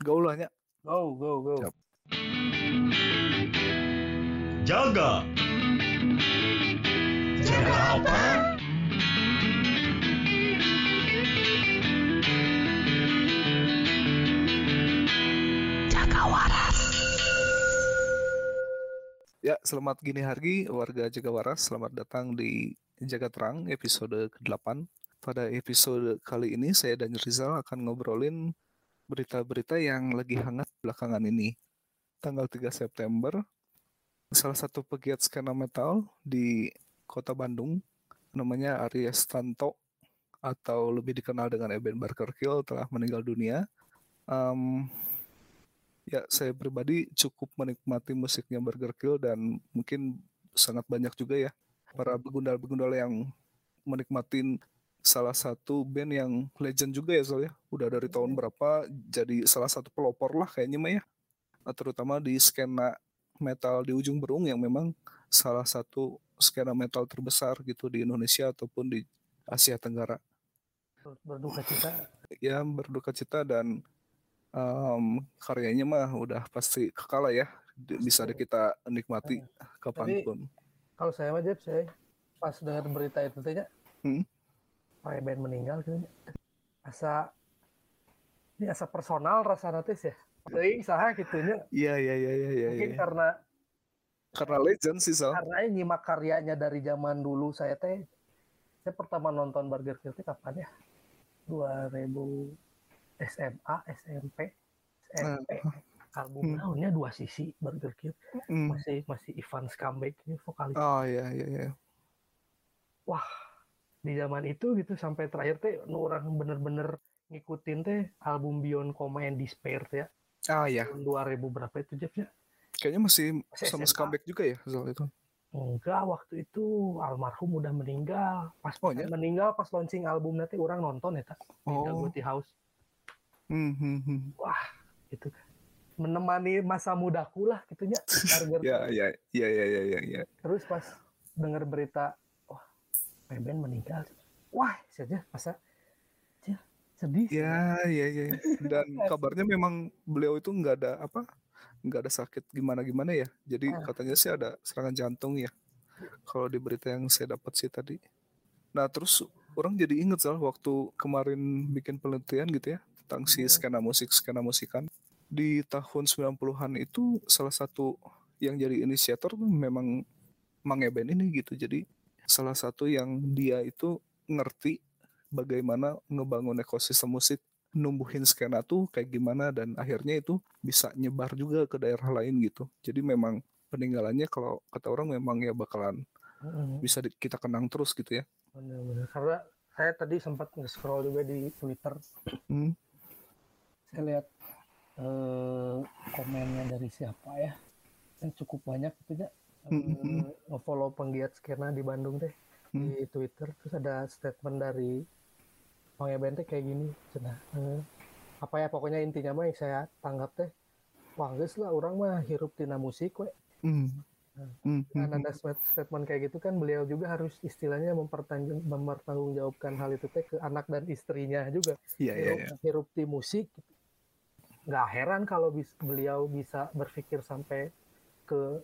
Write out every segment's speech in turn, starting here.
Gaulahnya. Go, go, go. Siap. Jaga. Jaga apa? Ya, selamat gini hari warga Jagawaras. Selamat datang di Jaga Terang episode ke-8. Pada episode kali ini saya dan Rizal akan ngobrolin berita-berita yang lagi hangat belakangan ini. Tanggal 3 September, salah satu pegiat skena metal di kota Bandung, namanya Arya Stanto, atau lebih dikenal dengan Eben Barker Kill, telah meninggal dunia. Em, ya, saya pribadi cukup menikmati musiknya Burger Kill dan mungkin sangat banyak juga ya para begundal-begundal yang menikmatin salah satu band yang legend juga ya soalnya. Udah dari tahun berapa jadi salah satu pelopor lah kayaknya mah ya. Nah, terutama di skena metal di ujung berung yang memang salah satu skena metal terbesar gitu di Indonesia ataupun di Asia Tenggara. Berduka cita. ya berduka cita dan em, karyanya mah udah pasti kekal lah ya. Bisa deh kita nikmati kapan pun. Kalau saya mah Jeb, saya pas dengar berita itu tanya, Hmm. Pak Ben meninggal gitu. Asa ini asa personal rasa notis ya. Jadi saha gitunya. iya iya iya iya iya Mungkin iya. karena karena legend sih Sal karena ini nyimak karyanya dari zaman dulu saya teh saya pertama nonton Burger Kill teh kapan ya 2000 SMA SMP SMP album Hmm. tahunnya dua sisi Burger Kill Hmm. masih masih Ivan Skambek ini vokalis oh iya iya iya wah di zaman itu gitu sampai terakhir teh nu orang bener-bener ngikutin teh album Beyond Coma and Despair ya ah iya tahun 2000 berapa itu Jeff ya kayaknya masih Masih sama comeback juga ya Zal itu Enggak, waktu itu almarhum udah meninggal. Pas Oh, ya? meninggal, pas launching album nanti orang nonton ya, tak? Di oh Dagoty House. hmm, hmm. Gitu kan. Menemani masa mudaku lah, gitunya. Burger ya Kill. ya ya ya ya ya ya Terus pas denger berita, wah, Beben meninggal. Wah, saja masa ya, sedih. ya ya ya dan kabarnya memang beliau itu nggak ada apa nggak ada sakit gimana gimana ya jadi Ah. katanya sih ada serangan jantung ya kalau di berita yang saya dapat sih tadi nah terus orang jadi inget Zal waktu kemarin bikin penelitian gitu ya tentang si Hmm. skena musik skena musikan di tahun 90-an itu salah satu yang jadi inisiator tuh memang Mang Eben ini gitu jadi salah satu yang dia itu ngerti bagaimana ngebangun ekosistem musik numbuhin skena tuh kayak gimana dan akhirnya itu bisa nyebar juga ke daerah lain gitu. Jadi memang peninggalannya kalau kata orang memang ya bakalan bisa di- kita kenang terus gitu ya. Bener-bener. Karena saya tadi sempat nge-scroll juga di Twitter. Hmm. Saya lihat eh, komennya dari siapa ya. Kan cukup banyak gitu ya. Mm-mm. Eh, nge-follow penggiat skena di Bandung teh Hmm. di Twitter. Terus ada statement dari Bang Eben teh kayak gini. Cenah, eh, apa ya pokoknya intinya mah yang saya tanggap teh. Wah lah orang mah hirup tina musik we. Hmm. Hmm, hmm, Kan hmm. ada stat- statement kayak gitu kan beliau juga harus istilahnya mempertanggung mempertanggungjawabkan hal itu teh ke anak dan istrinya juga. Iya iya hirup, hirup di musik nggak heran kalau bis- beliau bisa berpikir sampai ke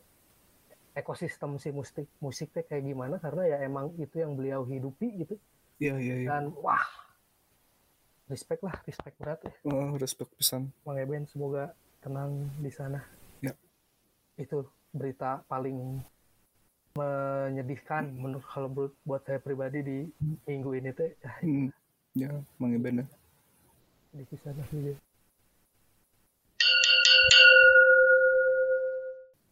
ekosistem si musik musik teh kayak gimana karena ya emang itu yang beliau hidupi gitu Iya iya iya. dan wah respect lah respect berat ya Oh, respect pisan. Bang Eben semoga tenang di sana Ya. itu berita paling menyedihkan menurut kalau buat, saya pribadi di minggu ini teh Hmm. Ya, Mang Eben ya. di sana juga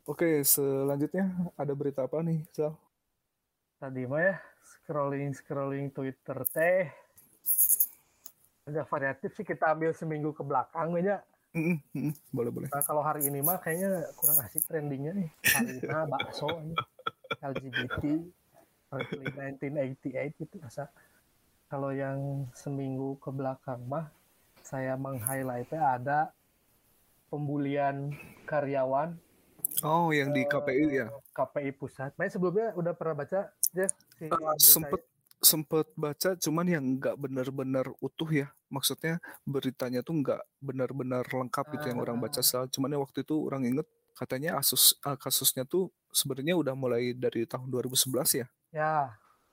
Oke, selanjutnya ada berita apa nih, Zal? tadi mah ya scrolling scrolling Twitter teh agak variatif sih kita ambil seminggu ke belakang. Hmm, hmm, boleh boleh. Nah kalau hari ini mah kayaknya kurang asik trendingnya nih. Karina bakso ini. LGBT early 1988 gitu masa. Kalau yang seminggu ke belakang mah saya meng-highlightnya ada pembulian karyawan Oh, yang di KPI ya. KPI pusat. Nah, sebelumnya udah pernah baca Jeff si berita sempet sempet baca cuman yang nggak benar-benar utuh ya. Maksudnya beritanya tuh nggak benar-benar lengkap gitu yang orang baca Ah. soal. Cuman ya waktu itu orang inget katanya asus eh, kasusnya tuh sebenarnya udah mulai dari tahun 2011 ya. Ya,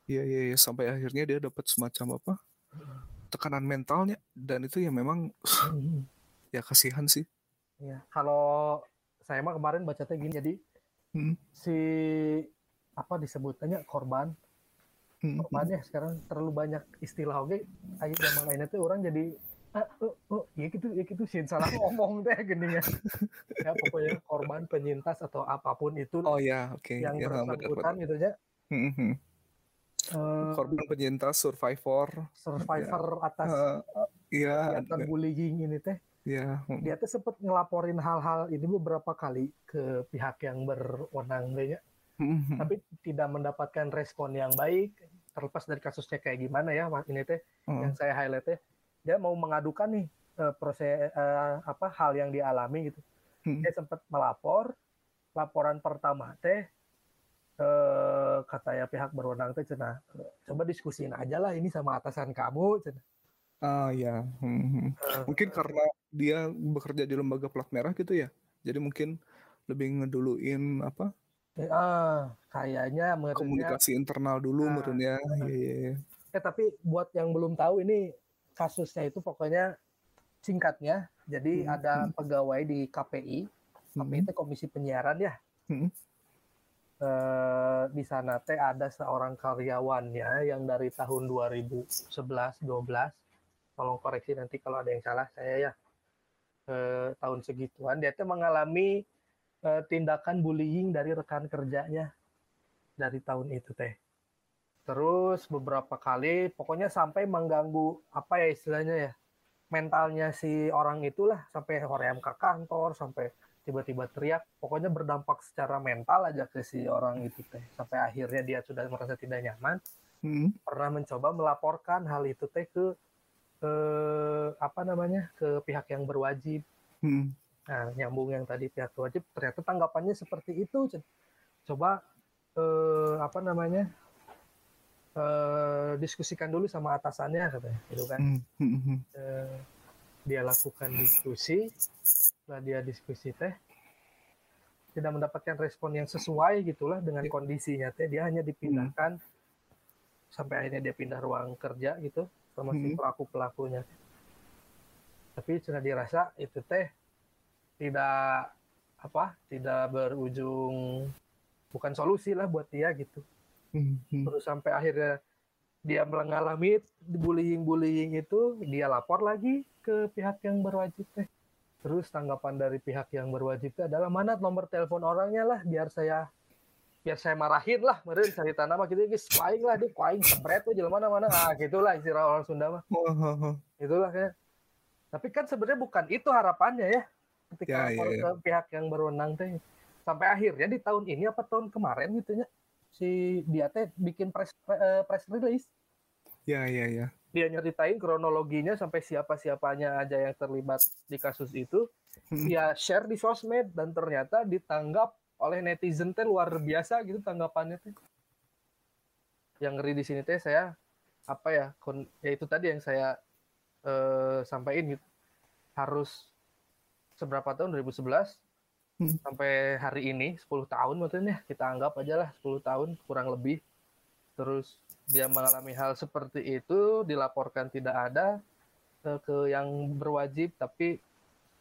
Iya iya iya, sampai akhirnya dia dapat semacam apa? Tekanan mentalnya dan itu ya memang Hmm. ya kasihan sih. ya. Kalau saya mah kemarin bacanya gini, jadi Hmm. si apa disebutnya korban Hmm. korban ya sekarang terlalu banyak istilah oke ayo zaman lainnya tuh orang jadi ah, oh, oh, ya gitu ya gitu sih salah ngomong deh gini ya ya pokoknya korban penyintas atau apa pun itu Oh ya, oke. yang Ya, bersangkutan gitu ya Hmm, hmm. Eh, Korban penyintas, survivor. survivor atas Eh, Iya, kegiatan bullying ini teh hmm. dia tuh sempet ngelaporin hal-hal ini beberapa kali ke pihak yang berwenang kayaknya Hmm, hmm. tapi tidak mendapatkan respon yang baik terlepas dari kasusnya kayak gimana ya Mas, ini teh Oh. yang saya highlight teh dia mau mengadukan nih eh, proses eh, apa hal yang dialami gitu Hmm. dia sempat melapor laporan pertama teh eh, kata ya pihak berwenang teh "Eh, coba diskusiin aja lah ini sama atasan kamu cenah. Ah ya, hmm, mungkin karena dia bekerja di lembaga plat merah gitu ya, jadi mungkin lebih ngeduluin apa eh, ah kayaknya menurutnya komunikasi internal dulu Nah, menurutnya. Iya iya. iya. eh tapi buat yang belum tahu ini kasusnya itu pokoknya singkatnya jadi Hmm, ada pegawai di KPI KPI Hmm, itu Komisi Penyiaran ya hmm. eh, di sana teh ada seorang karyawannya yang dari tahun 2011 12 tolong koreksi nanti kalau ada yang salah saya ya eh, tahun segituan dia tuh mengalami eh, tindakan bullying dari rekan kerjanya dari tahun itu teh terus beberapa kali pokoknya sampai mengganggu apa ya istilahnya ya mentalnya si orang itulah sampai hoream ke kantor sampai tiba-tiba teriak pokoknya berdampak secara mental aja ke si orang itu teh sampai akhirnya dia sudah merasa tidak nyaman Hmm. pernah mencoba melaporkan hal itu teh ke eh, apa namanya ke pihak yang berwajib Hmm. nah nyambung yang tadi pihak berwajib ternyata tanggapannya seperti itu coba eh, apa namanya eh, diskusikan dulu sama atasannya katanya gitu kan Hmm. Hmm. Hmm. eh, dia lakukan diskusi setelah dia diskusi teh tidak mendapatkan respon yang sesuai gitulah dengan Ya. kondisinya teh dia hanya dipindahkan sampai akhirnya dia pindah ruang kerja gitu sama si pelaku pelakunya tapi sudah dirasa itu teh tidak apa tidak berujung bukan solusi lah buat dia gitu. Hmm. terus sampai akhirnya dia mengalami bullying bullying itu dia lapor lagi ke pihak yang berwajib teh terus tanggapan dari pihak yang berwajib itu adalah mana nomor telepon orangnya lah biar saya biar saya marahin lah meren cari tanah mah gitu guys kuaing lah dia kuaing sempret tuh jelema mana ah gitulah istilah orang Sunda mah Wah, wah, wah. itulah kayak tapi kan sebenarnya bukan itu harapannya ya ketika Ya, ya, ya. pihak yang berwenang teh sampai akhirnya di tahun ini apa tahun kemarin gitu ya si dia teh bikin press eh, press release Ya ya ya. dia nyeritain kronologinya sampai siapa-siapanya aja yang terlibat di kasus itu Hmm. dia share di sosmed dan ternyata ditanggap oleh netizen teh luar biasa gitu tanggapannya teh. Yang ngeri di sini teh saya apa ya kon, ya itu tadi yang saya eh, sampaikan gitu. Harus seberapa tahun 2011 Hmm. sampai hari ini 10 tahun maksudnya kita anggap aja lah 10 tahun kurang lebih. Terus dia mengalami hal seperti itu dilaporkan tidak ada eh, ke yang berwajib tapi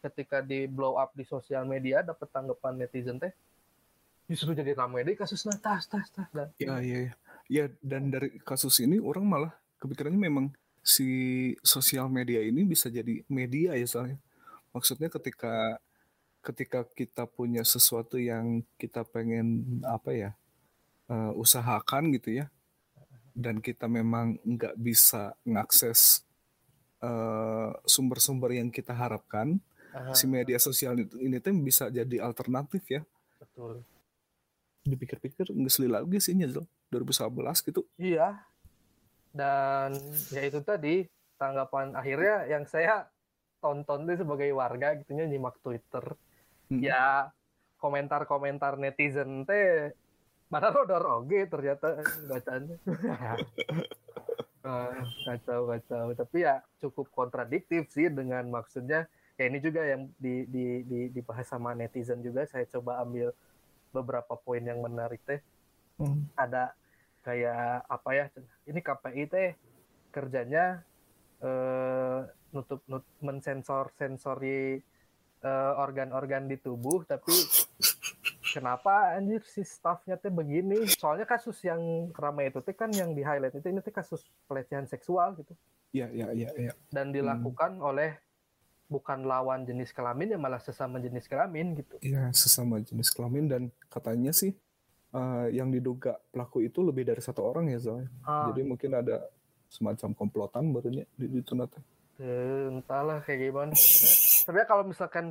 ketika di blow up di sosial media dapat tanggapan netizen teh justru jadi ramai deh kasus nah tas tas tas dan Ya ya ya. Ya dan dari kasus ini orang malah kepikirannya memang si sosial media ini bisa jadi media ya soalnya. Maksudnya ketika ketika kita punya sesuatu yang kita pengen apa ya eh, usahakan gitu ya dan kita memang nggak bisa ngakses eh, sumber-sumber yang kita harapkan Ah, si media sosial itu ini tuh bisa jadi alternatif ya betul dipikir-pikir nggak seli lagi sih nyesel 2011 gitu. Iya. Dan ya itu tadi tanggapan akhirnya yang saya tonton tuh sebagai warga gitunya nyimak Twitter. Hmm. ya komentar-komentar netizen teh mana rodor oge ternyata bacaannya Ah, kacau kacau. Tapi ya cukup kontradiktif sih dengan maksudnya. Ya ini juga yang di, di, di, dibahas sama netizen juga saya coba ambil beberapa poin yang menarik teh Hmm. ada kayak apa ya ini KPI teh kerjanya eh, nutup nut, mensensor sensori eh, organ-organ di tubuh tapi kenapa anjir si staffnya teh begini soalnya kasus yang ramai itu teh kan yang di highlight itu ini teh kasus pelecehan seksual gitu Iya, iya, iya, iya. dan dilakukan oleh bukan lawan jenis kelamin ya malah sesama jenis kelamin gitu Iya, sesama jenis kelamin dan katanya sih eh, yang diduga pelaku itu lebih dari satu orang ya, Zal. ah, Jadi mungkin ada semacam komplotan barunya di itu nanti. Eh, entahlah kayak gimana sebenarnya. Sebenarnya kalau misalkan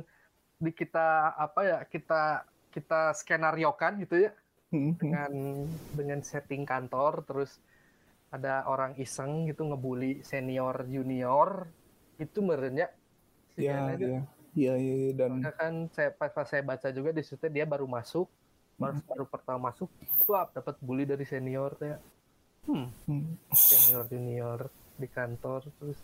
di kita apa ya kita kita skenariokan gitu ya Hmm, dengan dengan setting kantor terus ada orang iseng gitu ngebully senior junior itu merenya si Iya, Kena itu. iya. Iya, iya, iya. dan Soalnya kan saya pas, pas saya baca juga di situ dia baru masuk baru, baru pertama masuk tuh dapat bully dari senior ya hmm hmm, senior junior di kantor terus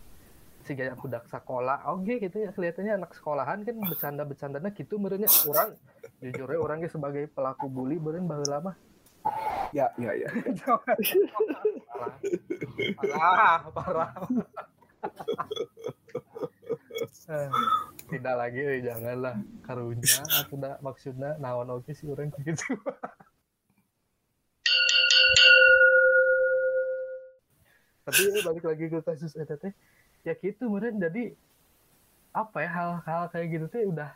si gaya budak sekolah oke gitu ya kelihatannya anak sekolahan kan bercanda bercandanya gitu merenya orang jujurnya orangnya sebagai pelaku bully beren bahwa lama ya, ya, ya. parah parah parah Eh, tidak lagi eh, janganlah. Karunya aku dah maksudnya naon oke sih orang gitu. Tapi ini balik lagi ke kasus eta teh. Ya gitu meren jadi apa ya hal-hal kayak gitu teh udah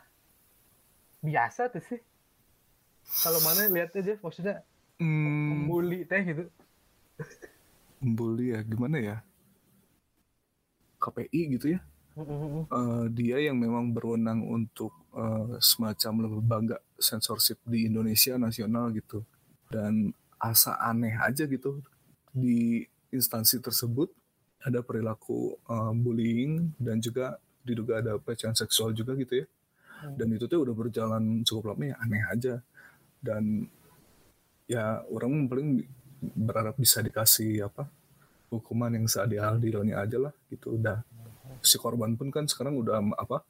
biasa tuh sih. Kalau mana lihat aja maksudnya Hmm, bully teh gitu. Bully ya, gimana ya? KPI gitu ya. Eh, dia yang memang berwenang untuk eh, semacam lembaga sensorship di Indonesia nasional gitu. Dan asa aneh aja gitu di instansi tersebut. Ada perilaku eh, bullying dan juga diduga ada pelecehan seksual juga gitu ya. Hmm. dan itu tuh udah berjalan cukup lama ya aneh aja. Dan ya orang paling berharap bisa dikasih apa hukuman yang seadil-adilnya aja lah gitu. Udah si korban pun kan sekarang udah apa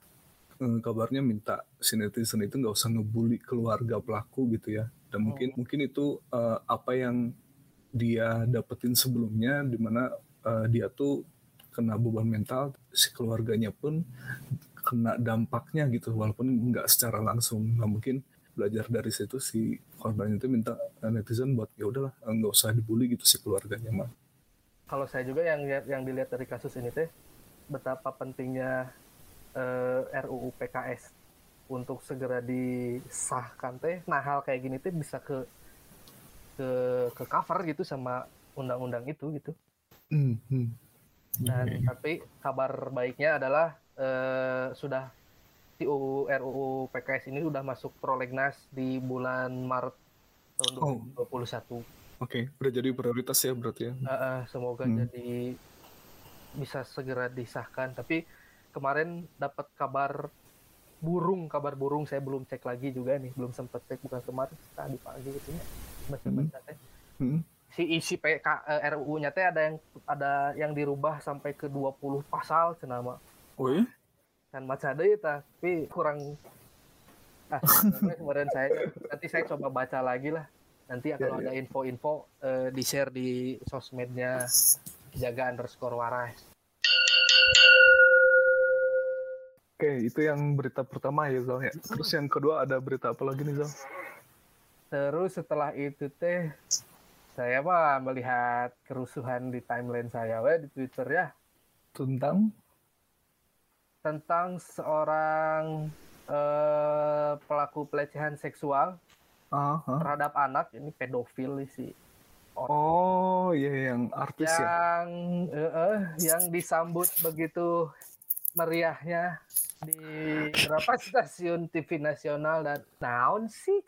eh, kabarnya minta si netizen itu nggak usah ngebully keluarga pelaku gitu ya. Dan mungkin mungkin itu eh, apa yang dia dapetin sebelumnya di mana eh, dia tuh kena beban mental si keluarganya pun kena dampaknya gitu walaupun nggak secara langsung. Nah mungkin belajar dari situ si korban itu minta eh, netizen buat ya udahlah nggak usah dibully gitu si keluarganya mah kalau saya juga yang yang dilihat dari kasus ini teh betapa pentingnya eh, RUU PKS untuk segera disahkan teh nah hal kayak gini teh bisa ke ke ke cover gitu sama undang-undang itu gitu Hmm, hmm. dan Iya, iya. tapi kabar baiknya adalah eh, sudah UU RUU PKS ini sudah masuk prolegnas di bulan Maret tahun Oh. 2021 Oke, udah jadi prioritas ya berarti ya. Eh, eh, semoga Hmm. jadi bisa segera disahkan. Tapi kemarin dapat kabar burung, kabar burung saya belum cek lagi juga nih, belum sempat cek bukan kemarin tadi pagi gitu ya. Baca-baca teh. Hmm. Si isi PK eh, RUU-nya teh ada yang ada yang dirubah sampai ke 20 pasal cenama. Oh iya? Kan maca deui tah, tapi kurang ah kemarin saya nanti saya coba baca lagi lah. Nanti kalau Ya, ada info-info eh, di-share di sosmednya jaga underscore waras. Oke, itu yang berita pertama ya Zal ya. Terus yang kedua ada berita apa lagi nih Zal? Terus setelah itu teh saya mah melihat kerusuhan di timeline saya we di Twitter ya Tentang tentang seorang eh, pelaku pelecehan seksual ah, ah. terhadap anak ini pedofil sih Oh iya yang artis ya. yang eh, eh, yang disambut begitu meriahnya di berapa stasiun TV nasional dan naon sih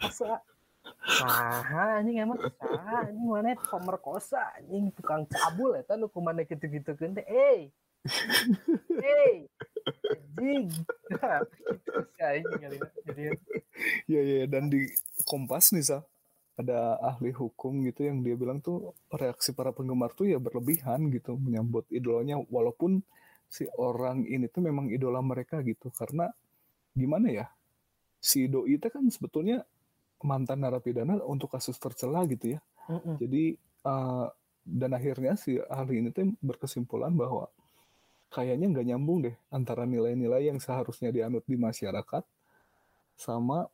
masa Nah, anjing emang saha anjing mana pemerkosa anjing tukang cabul eta nu kumaha gitu-gitu kan teh. Eh. Hey. Anjing. Gitu sih. Jadi Iya iya dan di Kompas nih Sal, ada ahli hukum gitu yang dia bilang tuh reaksi para penggemar tuh ya berlebihan gitu menyambut idolanya walaupun si orang ini tuh memang idola mereka gitu karena gimana ya si doi itu kan sebetulnya mantan narapidana untuk kasus tercela gitu ya Mm-mm. jadi eh, dan akhirnya si ahli ini tuh berkesimpulan bahwa kayaknya nggak nyambung deh antara nilai-nilai yang seharusnya dianut di masyarakat sama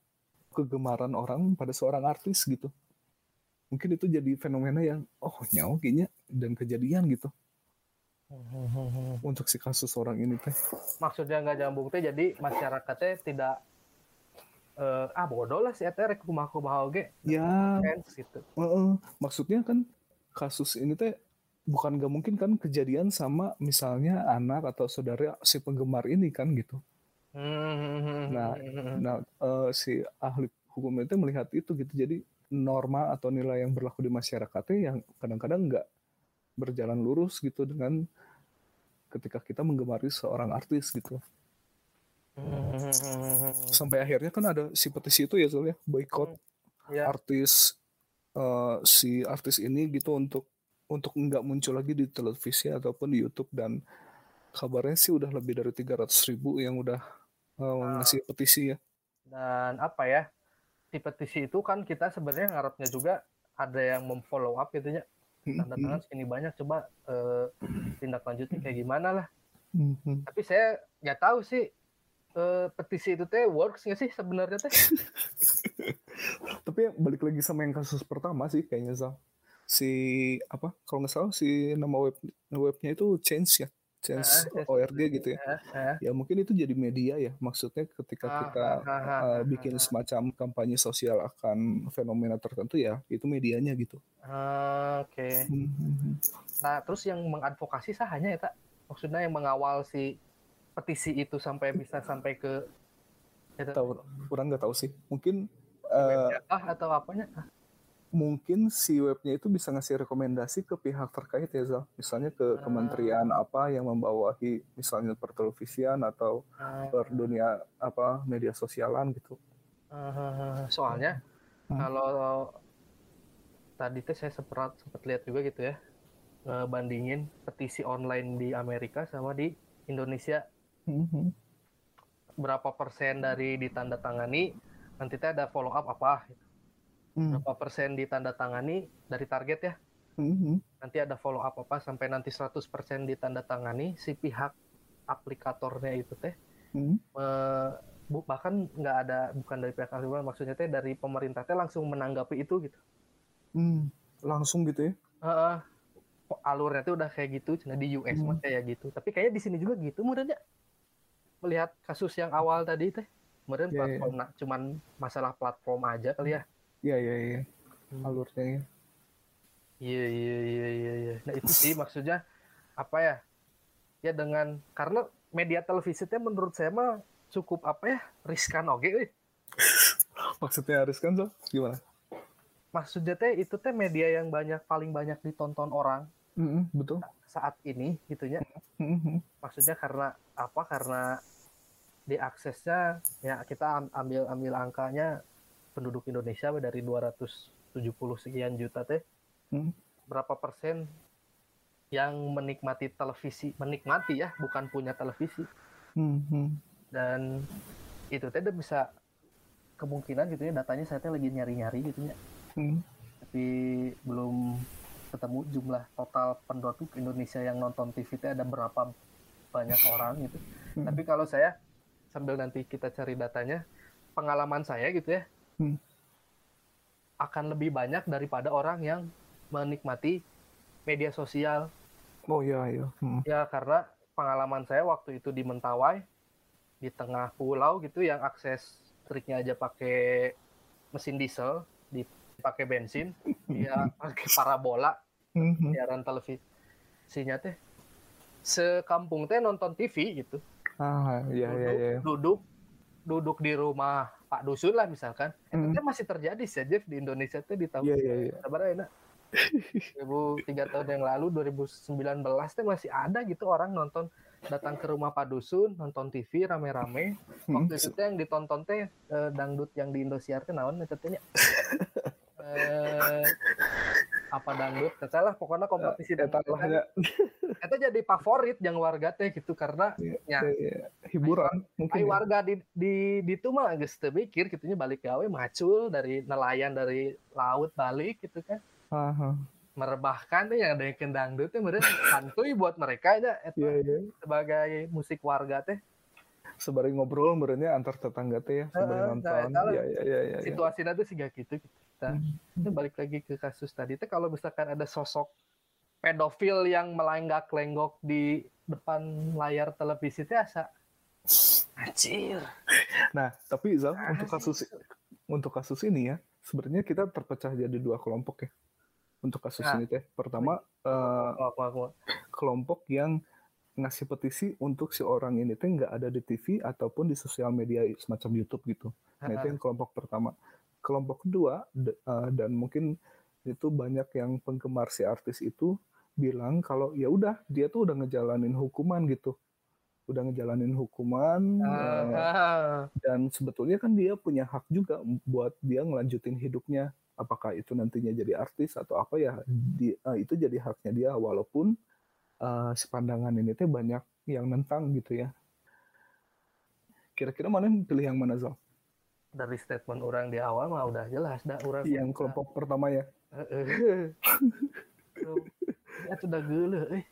kegemaran orang pada seorang artis gitu. Mungkin itu jadi fenomena yang oh nyawa kayaknya dan kejadian gitu untuk si kasus orang ini teh. maksudnya nggak nyambung teh jadi masyarakatnya tidak eh, ah bodoh lah si eta rek kumaha-kumaha oge Ya, fans gitu Heeh. maksudnya kan kasus ini teh bukan gak mungkin kan kejadian sama misalnya anak atau saudara si penggemar ini kan gitu. Nah, Nah, eh, si ahli hukum itu melihat itu gitu. Jadi norma atau nilai yang berlaku di masyarakatnya yang kadang-kadang nggak berjalan lurus gitu dengan ketika kita menggemari seorang artis gitu. Sampai akhirnya kan ada si petisi itu ya Zul ya, boykot ya artis eh, si artis ini gitu untuk untuk nggak muncul lagi di televisi ataupun di YouTube dan kabarnya sih udah lebih dari 300 ribu yang udah eh, ngasih petisi ya. dan apa ya di petisi itu kan kita sebenarnya ngarepnya juga ada yang memfollow up gitu ya tanda tangan segini banyak coba eh, tindak lanjutnya kayak gimana lah Mhm. tapi saya nggak tahu sih eh, petisi itu teh works nggak sih sebenarnya teh Tapi balik lagi sama yang kasus pertama sih kayaknya Zal. Si apa? Kalau nggak salah si nama web webnya itu Change ya, Change Ah, Change. ORG gitu ya. Eh, eh. Ya mungkin itu jadi media ya. Maksudnya ketika Ah, kita ah, ah, uh, bikin ah. semacam kampanye sosial akan fenomena tertentu ya, itu medianya gitu. Ah, oke Mhm. Nah, terus yang mengadvokasi sah hanya ya, tak? Maksudnya yang mengawal si petisi itu sampai bisa sampai ke itu, Tahu, kurang nggak tahu sih. Mungkin uh, atau apanya? Mungkin si webnya itu bisa ngasih rekomendasi ke pihak terkait ya Zal. Misalnya ke Ah. kementerian apa yang membawahi misalnya pertelevisian atau ah, per dunia apa media sosialan gitu. ah, soalnya Hmm. kalau tadi tuh saya sempat sempat lihat juga gitu ya ngebandingin petisi online di Amerika sama di Indonesia Mhm. berapa persen dari ditandatangani nanti ada follow up apa Hmm. berapa persen ditandatangani dari target ya Mhm. nanti ada follow up apa sampai nanti 100% ditandatangani si pihak aplikatornya itu teh Mhm. eh, bu- bahkan nggak ada bukan dari pihak aplikator maksudnya teh dari pemerintah teh langsung menanggapi itu gitu Hmm. Langsung gitu ya. Kok alurnya tuh udah kayak gitu cina di US mah Hmm. kayak gitu tapi kayaknya di sini juga gitu kemudian melihat kasus yang awal tadi teh kemudian Iya, iya. platform nah, cuman masalah platform aja kali ya Iya iya iya. Hmm. Alurnya ya. Iya iya iya iya iya. Nah itu sih maksudnya apa ya? Ya dengan karena media televisi teh menurut saya mah cukup apa ya riskan oke. euy. Maksudnya harus kan Zal? Gimana? Maksudnya teh itu teh media yang banyak paling banyak ditonton orang Mhm, betul. saat ini gitunya. Mhm. Maksudnya karena apa? Karena diaksesnya ya kita am- ambil ambil angkanya penduduk Indonesia dari 270 sekian juta teh Hmm. berapa persen yang menikmati televisi menikmati ya bukan punya televisi Mhm. dan itu teh udah bisa kemungkinan gitu ya datanya saya teh lagi nyari-nyari gitu ya Mhm. tapi belum ketemu jumlah total penduduk Indonesia yang nonton TV teh ada berapa banyak orang gitu Hmm. tapi kalau saya sambil nanti kita cari datanya pengalaman saya gitu ya Hmm. akan lebih banyak daripada orang yang menikmati media sosial Oh iya iya. Mhm. Ya karena pengalaman saya waktu itu di Mentawai di tengah pulau gitu yang akses listriknya aja pakai mesin diesel, dipakai bensin, ya pakai parabola Mhm. siaran televisinya teh sekampung teh nonton TV gitu. Ah iya iya Duduk, iya. duduk duduk di rumah Pak Dusun lah misalkan. Hmm. Itu masih terjadi sih Jeff di Indonesia teh di tahun Iya iya iya. sabar ya nak 2003 tahun yang lalu 2019 teh masih ada gitu orang nonton datang ke rumah Pak Dusun nonton TV rame-rame Hmm, waktu itu teh yang ditonton teh eh, dangdut yang di Indosiar teh naon nya? eh, apa dangdut salah pokoknya kompetisi Eta dangdut lah teh. ya. Eta jadi favorit yang warga teh gitu karena ya Iya, hiburan mungkin. Ai ya. warga di di di itu mah geus teu mikir kitunya balik gawe macul dari nelayan dari laut balik gitu kan Aha. merebahkan teh yang ada yang kendangdut teh meureun santuy buat mereka ya eta Iya, iya. sebagai musik warga teh Sebari ngobrol merenya antar tetangga teh ya, sebari Heeh, nonton. nah, eta lah. Iya, iya, iya, iya. situasinya tuh siga gitu gitu. Nah, Hmm. itu balik lagi ke kasus tadi teh kalau misalkan ada sosok pedofil yang melenggak lenggok di depan layar televisi teh asa anjir Nah, tapi Zal, untuk kasus untuk kasus ini ya, sebenarnya kita terpecah jadi dua kelompok ya. Untuk kasus Nah. ini teh, pertama eh, Aku- aku- aku- kelompok yang ngasih petisi untuk si orang ini teh nggak ada di TV ataupun di sosial media semacam YouTube gitu. Nah, itu yang kelompok pertama. Kelompok kedua eh, dan mungkin itu banyak yang penggemar si artis itu bilang kalau ya udah dia tuh udah ngejalanin hukuman gitu. Udah ngejalanin hukuman eh, Ah, dan sebetulnya kan dia punya hak juga buat dia ngelanjutin hidupnya apakah itu nantinya jadi artis atau apa ya di, eh, itu jadi haknya dia walaupun eh, sepandangan ini teh banyak yang nentang gitu ya kira-kira mana yang pilih yang mana Zal? Dari statement orang di awal mah udah jelas dah orang yang kelompok pertama ya? Ya sudah geuleuh eh.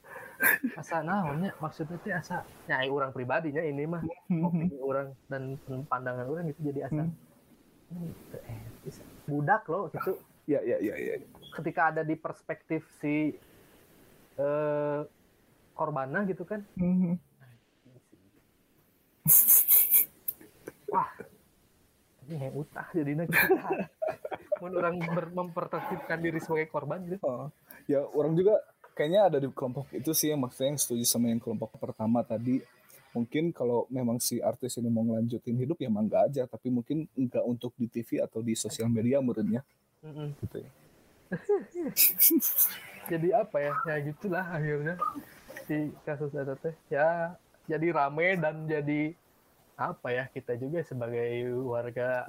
Asa naonnya maksudnya teh asa nyai orang pribadinya ini mah opini orang dan pandangan orang gitu jadi asa Hmm. etis. budak loh gitu. Ya ya ya ya. Ketika ada di perspektif si eh korbannya gitu kan. Mhm. wah ini yang utah jadinya kita. Mun orang mempertahankan diri sebagai korban gitu. Oh, ya orang juga kayaknya ada di kelompok itu sih yang maksudnya yang setuju sama yang kelompok pertama tadi. Mungkin kalau memang si artis ini mau ngelanjutin hidup ya mangga aja. Tapi mungkin enggak untuk di TV atau di sosial media menurutnya. Mm-mm. gitu ya. Jadi apa ya? Ya gitulah akhirnya si kasus teh. Ya jadi rame dan jadi apa ya kita juga sebagai warga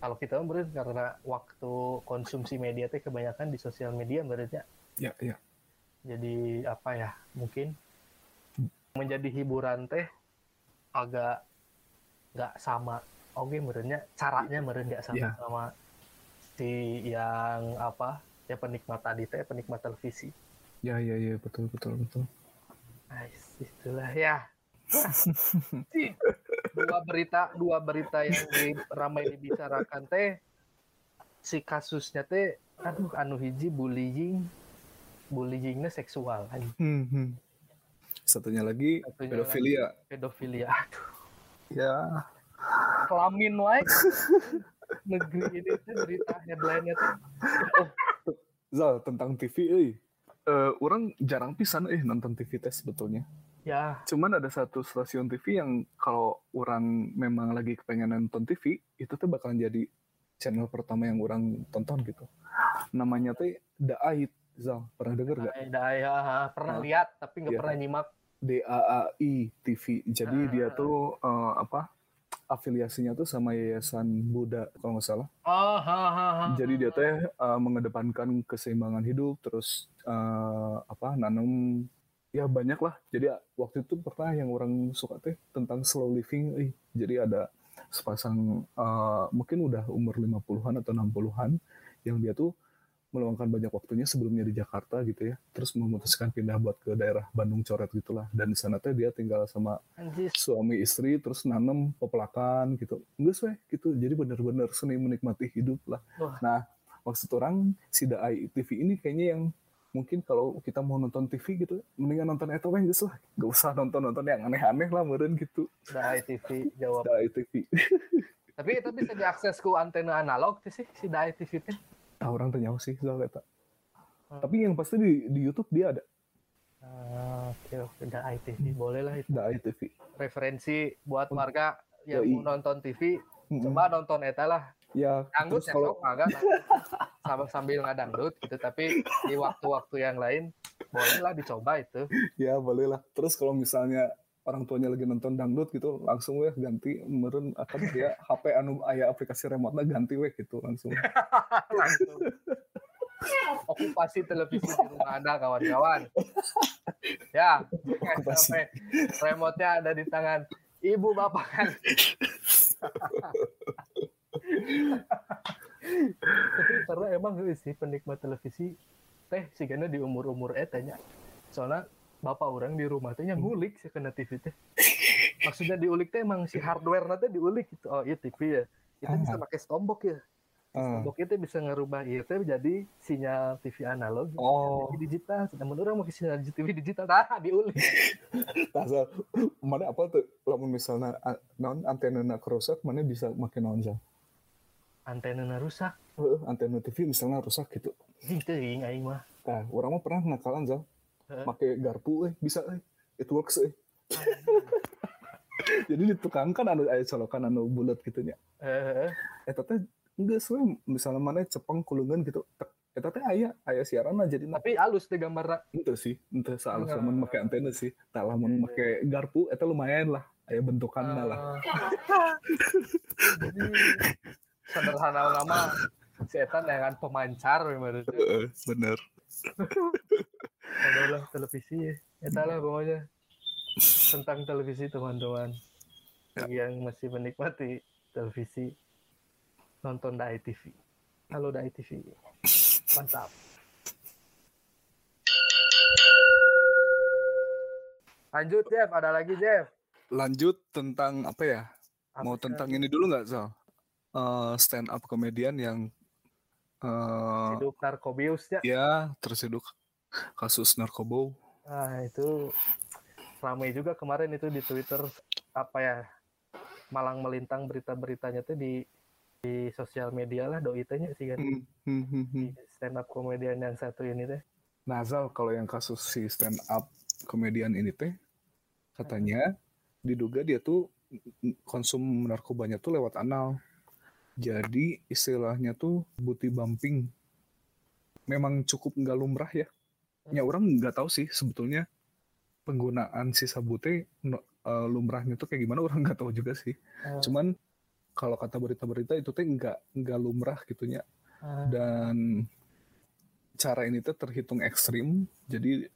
kalau kita meren karena waktu konsumsi media teh kebanyakan di sosial media menurutnya ya? Ya jadi apa ya mungkin menjadi hiburan teh agak nggak sama. Oke menurutnya caranya meren nggak sama Iya. sama si yang apa ya penikmat tadi teh penikmat televisi. Ya ya ya betul betul betul. Nice, itulah ya dua berita dua berita yang di, ramai dibicarakan teh si kasusnya teh aduh anu hiji bullying bullyingnya seksual. Hmm, hmm. satunya lagi Satunya pedofilia. pedofilia aduh. Ya. Kelamin wae. Negeri ini tuh berita headline-nya tuh Zal tentang TV eh Eh, orang jarang pisan eh nonton TV tes sebetulnya ya cuman ada satu stasiun TV yang kalau orang memang lagi kepengen nonton TV itu tuh bakalan jadi channel pertama yang orang tonton gitu namanya tuh The Ait Zal pernah denger gak ada ya pernah Ah. lihat tapi nggak Iya. pernah nyimak D A A I TV jadi Ah. dia tuh eh, apa afiliasinya tuh sama Yayasan Buddha kalau nggak salah oh ha, ha, ha. jadi dia teh uh, mengedepankan keseimbangan hidup terus uh, apa nanam ya banyak lah jadi waktu itu pernah yang orang suka teh tentang slow living eh. jadi ada sepasang uh, mungkin udah umur 50-an atau 60-an yang dia tuh meluangkan banyak waktunya sebelumnya di Jakarta gitu ya. Terus memutuskan pindah buat ke daerah Bandung Coret gitulah. Dan di sana teh dia tinggal sama suami istri terus nanam pepelakan gitu. Enggak sih gitu. Jadi bener-bener seni menikmati hidup lah. Wah. nah maksud orang si Daai TV ini kayaknya yang mungkin kalau kita mau nonton TV gitu mendingan nonton itu kan lah. Gak usah nonton nonton yang aneh-aneh lah meren gitu. Udah ITV jawab. Daai TV tapi itu bisa diakses ku antena analog sih si Dai TV teh ah orang tanya sih soal eta Hmm. tapi yang pasti di, di YouTube dia ada. Ah, oke oke. Dai TV boleh lah itu. Daai TV referensi buat warga yang mau nonton TV Mm-mm. coba nonton eta lah ya dangdut terus ya kalau agak sama sambil ngadangdut gitu tapi di waktu-waktu yang lain boleh lah dicoba itu. Ya boleh lah. Terus kalau misalnya orang tuanya lagi nonton dangdut gitu langsung weh ganti meren akan dia HP anu aya aplikasi remote ganti weh gitu langsung. Langsung. Okupasi televisi di rumah anda kawan-kawan. Ya sampai remote-nya ada di tangan ibu bapak kan tapi karena emang sih penikmat televisi teh sih karena di umur umur etanya soalnya bapak orang di rumah teh yang ngulik sih kena TV teh. Maksudnya diulik teh emang si hardware nanti diulik gitu. Oh iya TV ya. Itu bisa Ah. pakai stombok ya. Ah. stombok itu bisa ngerubah itu jadi sinyal TV analog. Oh. TV digital. Namun orang pakai sinyal TV digital nah diulik. Asal. Mana apa tuh? Lamun misalnya a- non antena kerusak mana bisa makin naon Zal? Antena rusak. Heeh, antena TV misalnya rusak gitu. Jing teuing aing mah. Nah orang mah pernah ngakalan Zal. Pakai garpu eh bisa eh. It works eh. Jadi di tukang kan anu aya colokan anu bulat gitu nya. Heeh. eta teh enggak sesuai misalnya mana cepeng kulungan gitu tek. Eta teh aya aya siaran jadi tapi halus deh gambar ente sih salah Ah. lamun make antena sih. Tak lamun make garpu eta lumayan lah. Aya bentukanna lah. Jadi sederhana nama setan dengan pemancar memang Heeh, bener. Adalah televisi ya Eta lah pokoknya. Tentang televisi teman-teman. Bagi yang masih menikmati televisi nonton Dai TV halo Dai TV mantap. Lanjut Jeff. Ada lagi Jeff? Lanjut tentang apa ya? Apa mau tentang ini dulu nggak Zal Eh, stand up komedian yang eh hidup narkobius ya terseduk kasus narkoba. Nah, itu ramai juga kemarin itu di Twitter apa ya malang melintang berita-beritanya tuh di di sosial media lah doi tanya sih kan. Hmm, hmm, hmm, di stand up komedian yang satu ini teh. Nah, Zal, kalau yang kasus si stand up komedian ini teh katanya diduga dia tuh konsum narkobanya tuh lewat anal. Jadi istilahnya tuh booty bumping. Memang cukup nggak lumrah ya. Ya orang nggak tahu sih sebetulnya penggunaan si sabu teh no- eh, lumrahnya tuh kayak gimana orang nggak tahu juga sih. Eh, Cuman kalau kata berita-berita itu teh nggak nggak lumrah gitunya eh, dan cara ini tuh terhitung ekstrim jadi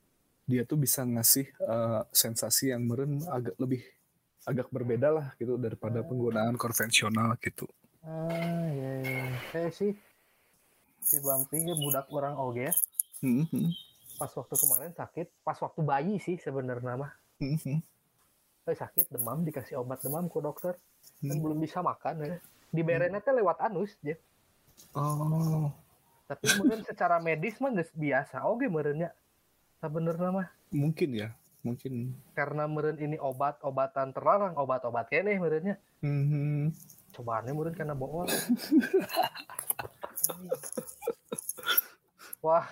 dia tuh bisa ngasih eh, sensasi yang meren agak lebih agak berbeda lah gitu daripada penggunaan konvensional gitu ah ya ya kayak sih si bumping ya budak orang oge ya. Hmm, hmm, pas waktu kemarin sakit pas waktu bayi sih sebenarnya mah. Hmm, hmm. eh, sakit demam dikasih obat demam ke dokter. Dan Hmm. belum bisa makan ya. Diberennya teh lewat anus Jeff. oh. Tapi kemudian secara medis mah biasa oke merennya sebenarnya mah. Mungkin ya. Mungkin. Karena meren ini obat obatan terlarang obat-obat kene merennya Hmm, hmm. Cobaannya meren karena bohong wah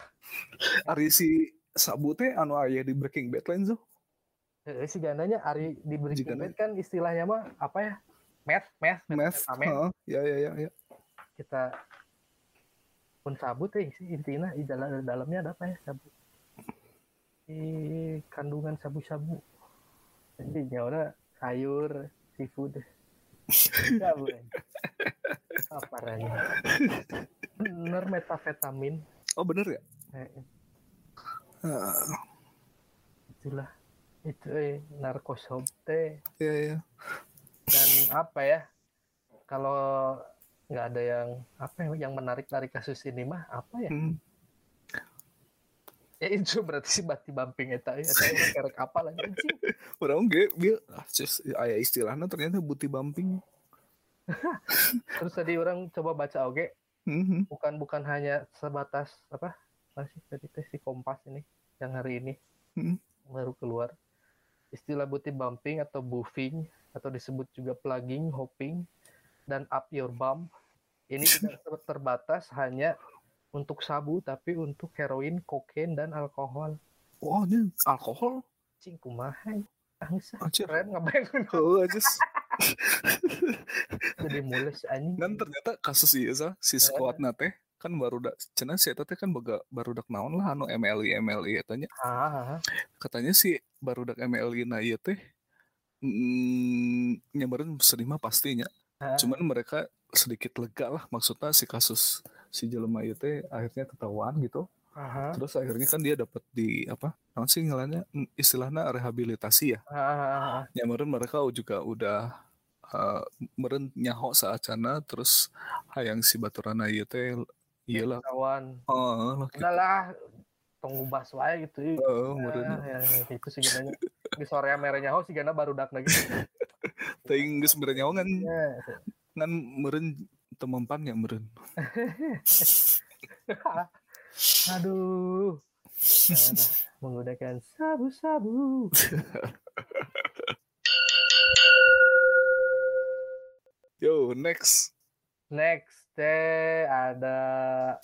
Ari si sabu teh anu aya di Breaking Bad lain Zo? eh, si gandanya Ari di Breaking Jigana. Bad kan istilahnya mah apa ya meth meth Meth, methamphetamine. heeh. ya ya ya ya kita pun sabut eh sih intinya di dalam dalamnya ada apa ya sabu di kandungan sabu-sabu jadi ya udah sayur seafood sabu eh. apa ranya bener metafetamin. Oh bener ya eh, itulah. Itu eh narkosob teh ya ya dan apa ya? Kalau nggak ada yang apa ya, yang menarik dari kasus ini mah apa ya? Hmm. Ya itu berarti si bati bumping eta ya kerek apa lagi anjing Orang ge dia ah, aya istilahnya ternyata booty bumping. terus tadi orang coba baca oke hmm. bukan bukan hanya sebatas apa masih tadi tes si kompas ini yang hari ini Hmm. baru keluar istilah booty bumping atau buffing atau disebut juga plugging hopping dan up your bump ini tidak ter- terbatas hanya untuk sabu tapi untuk heroin kokain dan alkohol Oh, ini alkohol. cing kumaha angsa Anjir. keren ngabayang Oh, aja. jadi mules anjing Dan ternyata kasus iya sa, si squad nate kan baru dak cenah si eta teh kan baga baru dak naon lah anu MLI MLI katanya ah, ah, katanya si baru dak MLI na ieu teh mm, sedih mah pastinya. Ah, Cuman mereka sedikit lega lah maksudnya si kasus si jelema ieu teh akhirnya ketahuan gitu. aha, Terus akhirnya kan dia dapat di apa? Naon sih ngalanya istilahnya rehabilitasi ya. ah. Nyamperin mereka juga udah uh, meren nyaho saacana terus hayang si baturana ieu teh iyalah kawan lah gitu. udahlah tunggu bahas wae gitu Heeh, meureun. Ah, ya, ya, itu sih gana di sore merenya ho sih gana baru dak lagi Teuing geus meureun nyaho ngan Ya, ngan meureun teu mempan nya meureun. aduh menggunakan sabu-sabu Yo, next. next teh ada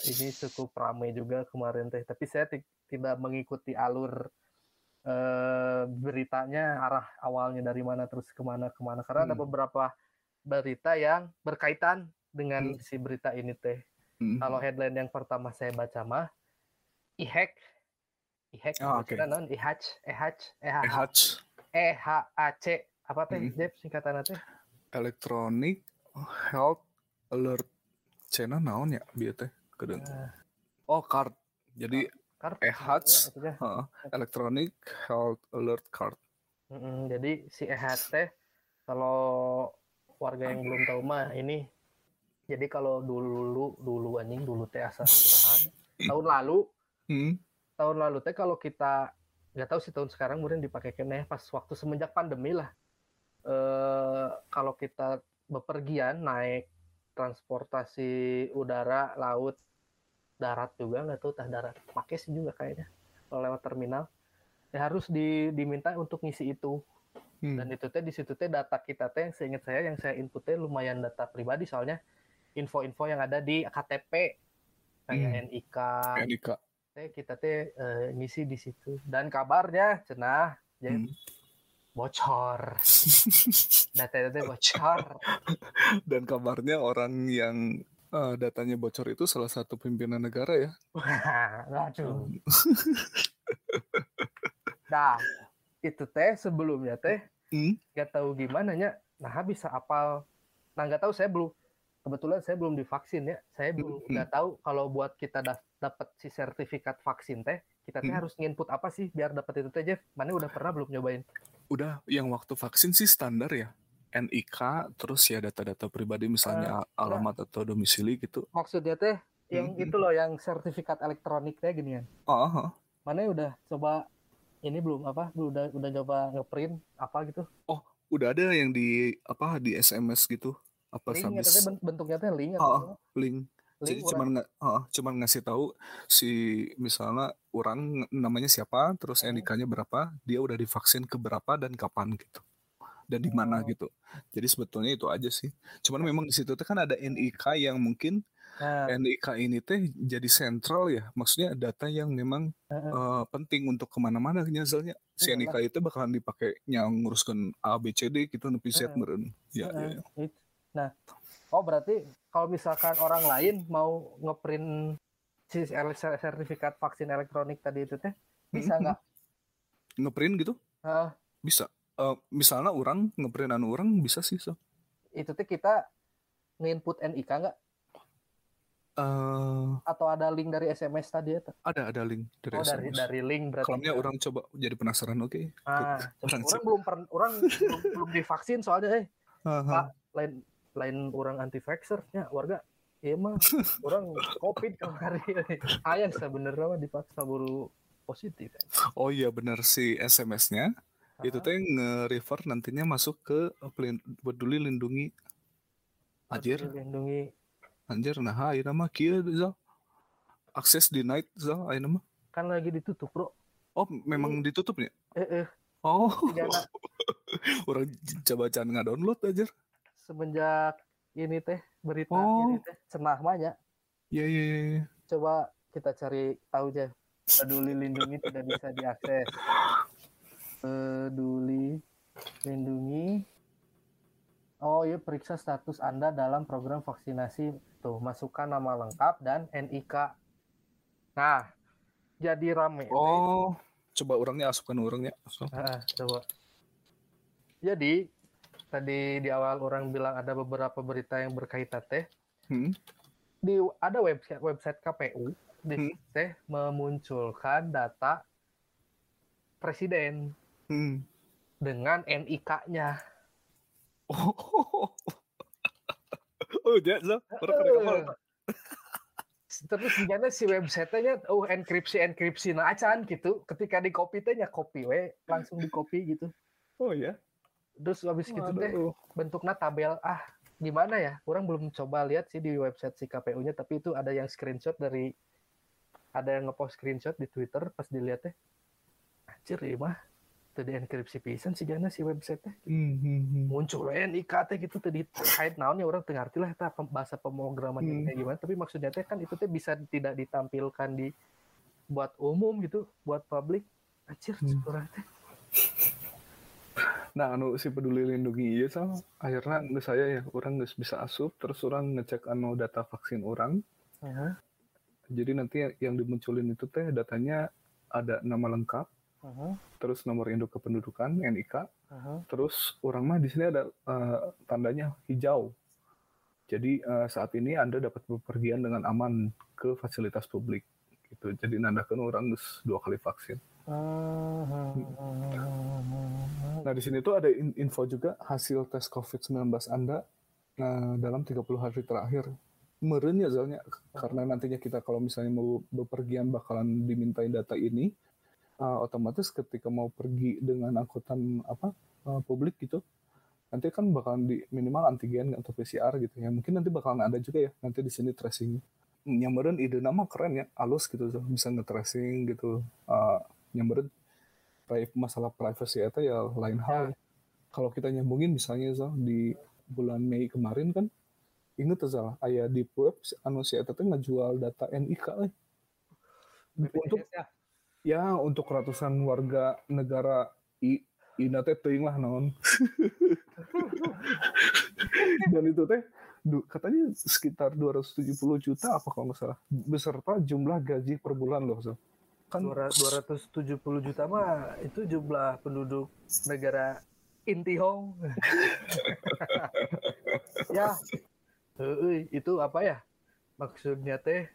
ini cukup ramai juga kemarin teh tapi saya ti- tidak mengikuti alur eh, beritanya arah awalnya dari mana terus ke mana ke mana karena ada Hmm. beberapa berita yang berkaitan dengan Hmm. si berita ini teh Hmm. kalau headline yang pertama saya baca mah IHAC IHAC Ah, oke. maksudnya naon? IHAC EHAC Eh, apa teh Hmm. Jeb singkatan teh Electronic Health Alert Channel naon ya bieu teh kedeung. Nah, Oh, card. Jadi kartu EHAC. maksudnya. heeh, Electronic Health Alert Card. Mm-mm, jadi si EHAC teh kalau warga yang belum tahu mah ini jadi kalau dulu dulu anjing dulu teh asal tahan tahun lalu Hmm. tahun lalu teh kalau kita nggak tahu sih tahun sekarang mungkin dipakai kene pas waktu semenjak pandemi lah. Eh kalau kita bepergian naik transportasi udara laut darat juga nggak tahu tah darat pakai sih juga kayaknya kalau lewat terminal. Ya harus di, diminta untuk ngisi itu. Hmm. dan itu teh di situ teh data kita teh yang seingat saya yang saya input teh lumayan data pribadi soalnya info-info yang ada di KTP kayak Hmm. NIK NIK. teh kita teh eh, ngisi di situ dan kabarnya cenah ya, Hmm. bocor data teh bocor Dan kabarnya orang yang eh, datanya bocor itu salah satu pimpinan negara ya. aduh nah itu teh sebelumnya teh Hmm. tahu gimana nya nah bisa apal nah nggak tahu saya belum kebetulan saya belum divaksin ya saya belum Hmm. nggak tahu kalau buat kita dapat si sertifikat vaksin teh kita teh Hmm. harus nginput apa sih biar dapat itu teh Jeff mana udah pernah belum nyobain Udah yang waktu vaksin sih standar ya. NIK terus ya data-data pribadi misalnya a- alamat atau domisili gitu. maksudnya teh yang Hmm. itu loh yang sertifikat elektronik teh gini kan Oh, oh. mana udah coba ini belum apa belum udah udah coba ngeprint apa gitu udah ada yang di apa di SMS gitu apa link ya teh ben- bentuknya teh link Oh, link link jadi cuman nggak oh, cuman ngasih tahu si misalnya orang ng- namanya siapa terus Hmm. NIK-nya berapa dia udah divaksin ke berapa dan kapan gitu dan di mana Oh. gitu jadi sebetulnya itu aja sih cuman memang di situ kan ada NIK yang mungkin nah NIK ini teh jadi sentral ya maksudnya data yang memang Heeh. eh, penting untuk ke mana-mana nyazalnya si Iyalah. NIK itu bakalan dipakai yang nguruskan A B C D gitu nepi Z Heeh. meureun ya, ya, ya. Nah, oh berarti kalau misalkan orang lain mau ngeprint si sertifikat vaksin elektronik tadi itu teh bisa nggak? ngeprint gitu Heeh, bisa Eh, misalnya orang ngeprint anu orang bisa sih so. itu teh kita nginput NIK nggak? Eh, Atau ada link dari SMS tadi ya? ada ada link dari Oh dari SMS. dari link berarti. Kalau orang coba jadi penasaran oke. Ah, orang orang, belum pernah orang belum, belum divaksin soalnya eh Haha. Pak, lain lain orang anti vaxxernya warga iya mah orang covid kemarin ayah sebenarnya mah dipaksa buru positif kan. Oh iya benar si SMS-nya itu Ah, teh nge-refer nantinya masuk ke peduli lindungi anjir lindungi anjir nah ayeuna mah kieu Zal. akses denied Zal ayeuna mah. kan lagi ditutup bro Oh memang ditutup ya? eh eh Oh. Sigana orang coba can nggak-download aja. Semenjak ini teh berita Oh. ini teh cenah banyak Iya iya iya. iya. coba kita cari tahu aja peduli lindungi tidak bisa diakses peduli lindungi oh iya periksa status anda dalam program vaksinasi tuh masukkan nama lengkap dan NIK nah jadi rame Oh, coba orangnya asupan orangnya. So. Ah, coba Jadi tadi di awal orang bilang ada beberapa berita yang berkaitan teh Hmm. di ada website website KPU di Hmm. teh memunculkan data presiden Hmm. dengan NIK-nya. Oh, oh ya. Orang kada kapal. Terus gimana si websitenya oh enkripsi enkripsi nah acan gitu. Ketika di copy teh nya copy we langsung di copy gitu. Oh ya. Terus habis gitu Waduh. bentuknya tabel. Ah gimana ya? Orang belum coba lihat sih di website si KPU-nya tapi itu ada yang screenshot dari ada yang ngepost screenshot di Twitter pas dilihat teh anjir ya mah. Tadi enkripsi pisan sih gana si website teh Hmm, hmm, hmm. muncul NIK teh gitu tadi terkait naonnya orang teu ngarti lah bahasa pemrogramannya Hmm. kayak gimana. Tapi maksudnya teh kan itu teh bisa tidak ditampilkan di buat umum gitu buat publik. Anjir Hmm. kurang teh Nah, anu si peduli lindungi iya sama akhirnya nggak saya ya orang nggak bisa asup terus orang ngecek anu data vaksin orang Aha, jadi nanti yang dimunculin itu teh datanya ada nama lengkap aha, terus nomor induk kependudukan NIK aha. terus orang mah di sini ada eh, tandanya hijau. Jadi eh, saat ini anda dapat bepergian dengan aman ke fasilitas publik gitu. Jadi nandakan orang dua kali vaksin Nah, di sini tuh ada in- info juga hasil tes COVID-19 Anda nah, dalam 30 hari terakhir. Meren ya soalnya karena nantinya kita kalau misalnya mau bepergian bakalan dimintai data ini uh, otomatis ketika mau pergi dengan angkutan apa uh, publik gitu nanti kan bakalan di minimal antigen atau PCR gitu ya. Mungkin nanti bakalan ada juga ya nanti di sini tracing nyamperin ide nama keren ya alus gitu bisa nge-tracing gitu uh, nyamperin pri- masalah privacy itu ya lain hal. Kalau kita nyambungin misalnya so, di bulan Mei kemarin kan inget salah ayah di web anu si eta teh ngejual data NIK eh. untuk ya? ya untuk ratusan warga negara i ina teh teuing lah naon. Dan itu teh katanya sekitar 270 juta apa kalau nggak salah beserta jumlah gaji per bulan loh so. Kan 270 juta mah itu jumlah penduduk negara Intihong. ya, Heueuy, itu apa ya? Maksudnya teh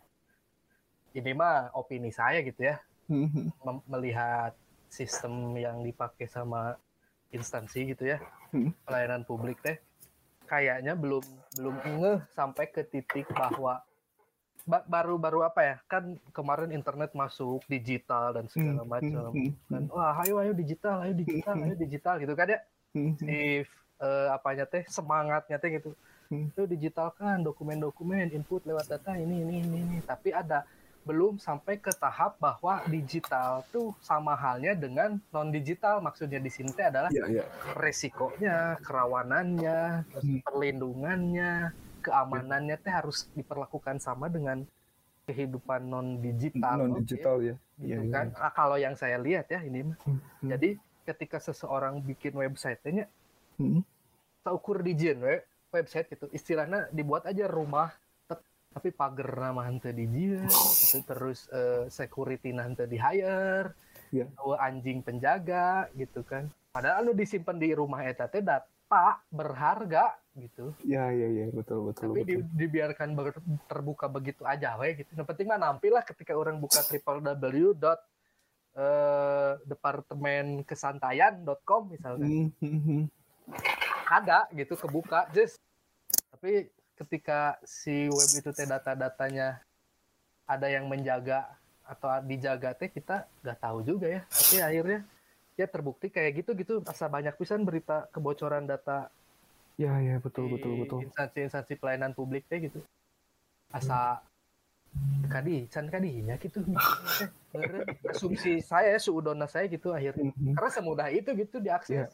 ini mah opini saya gitu ya, Mhm. mem- melihat sistem yang dipakai sama instansi gitu ya, Hmm. pelayanan publik teh kayaknya belum belum ngeh sampai ke titik bahwa ba- baru-baru apa ya kan kemarin internet masuk digital dan segala Hmm, macam hmm, hmm, kan wah ayo ayo digital ayo digital ayo digital gitu kan ya si eh, apanya teh semangatnya teh gitu Hmm. itu digitalkan dokumen-dokumen input lewat data ini ini ini, ini. tapi ada belum sampai ke tahap bahwa digital tuh sama halnya dengan non digital maksudnya di sini teh adalah Iya, iya. resikonya kerawanannya Hmm. perlindungannya keamanannya teh harus diperlakukan sama dengan kehidupan non digital non digital ya. gitu Iya, iya. kan Ah, kalau yang saya lihat ya ini mah Hmm. jadi ketika seseorang bikin websitenya Hmm. ukur dijin we website gitu istilahnya dibuat aja rumah tapi pagar nama hante dijin gitu. terus eh, security nanti di hire Iya. anjing penjaga gitu kan padahal lu disimpan di rumah eta teh data berharga gitu. Ya, ya, ya, betul, betul, tapi di- betul. dibiarkan ber- terbuka begitu aja we gitu. Yang penting mah nampil lah ketika orang buka www eh, departemen kesantaian.com misalnya. Hmm, hmm, hmm. ada gitu kebuka just tapi ketika si web itu teh data-datanya ada yang menjaga atau dijaga teh kita nggak tahu juga ya. Tapi akhirnya ya terbukti kayak gitu gitu asa banyak pisan berita kebocoran data Ya, ya, betul, di betul, betul. instansi-instansi pelayanan publik teh gitu asa kadi can kadinya gitu Bener. asumsi saya suudona saya gitu akhirnya Hmm, hmm. karena semudah itu gitu diakses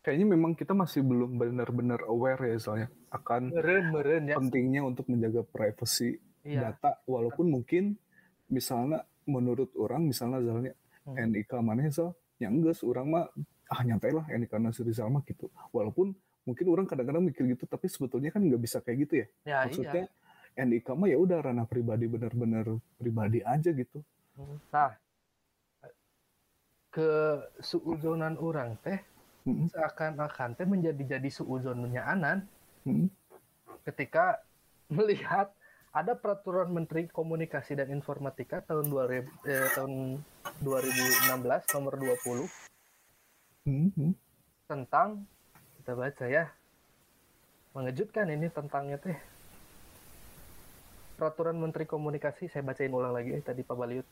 Kayaknya memang kita masih belum benar-benar aware ya soalnya akan meren meren ya pentingnya untuk menjaga privasi iya data walaupun mungkin misalnya menurut orang misalnya misalnya Hmm. NIK mana so yang enggak orang mah ah nyantai lah NIK Nasir Rizal mah gitu. Walaupun mungkin orang kadang-kadang mikir gitu tapi sebetulnya kan nggak bisa kayak gitu ya. Ya iya. Maksudnya NIK mah ya udah ranah pribadi benar-benar pribadi aja gitu. Nah, ke suuzonan orang teh Hmm. seakan-akan teh menjadi jadi suuzonnya anan Hmm. ketika melihat ada peraturan Menteri Komunikasi dan Informatika tahun 2000 eh, tahun 2016 nomor 20 Hmm. Hmm. tentang kita baca ya mengejutkan ini tentangnya teh peraturan Menteri Komunikasi saya bacain ulang lagi eh, tadi Pak Baliut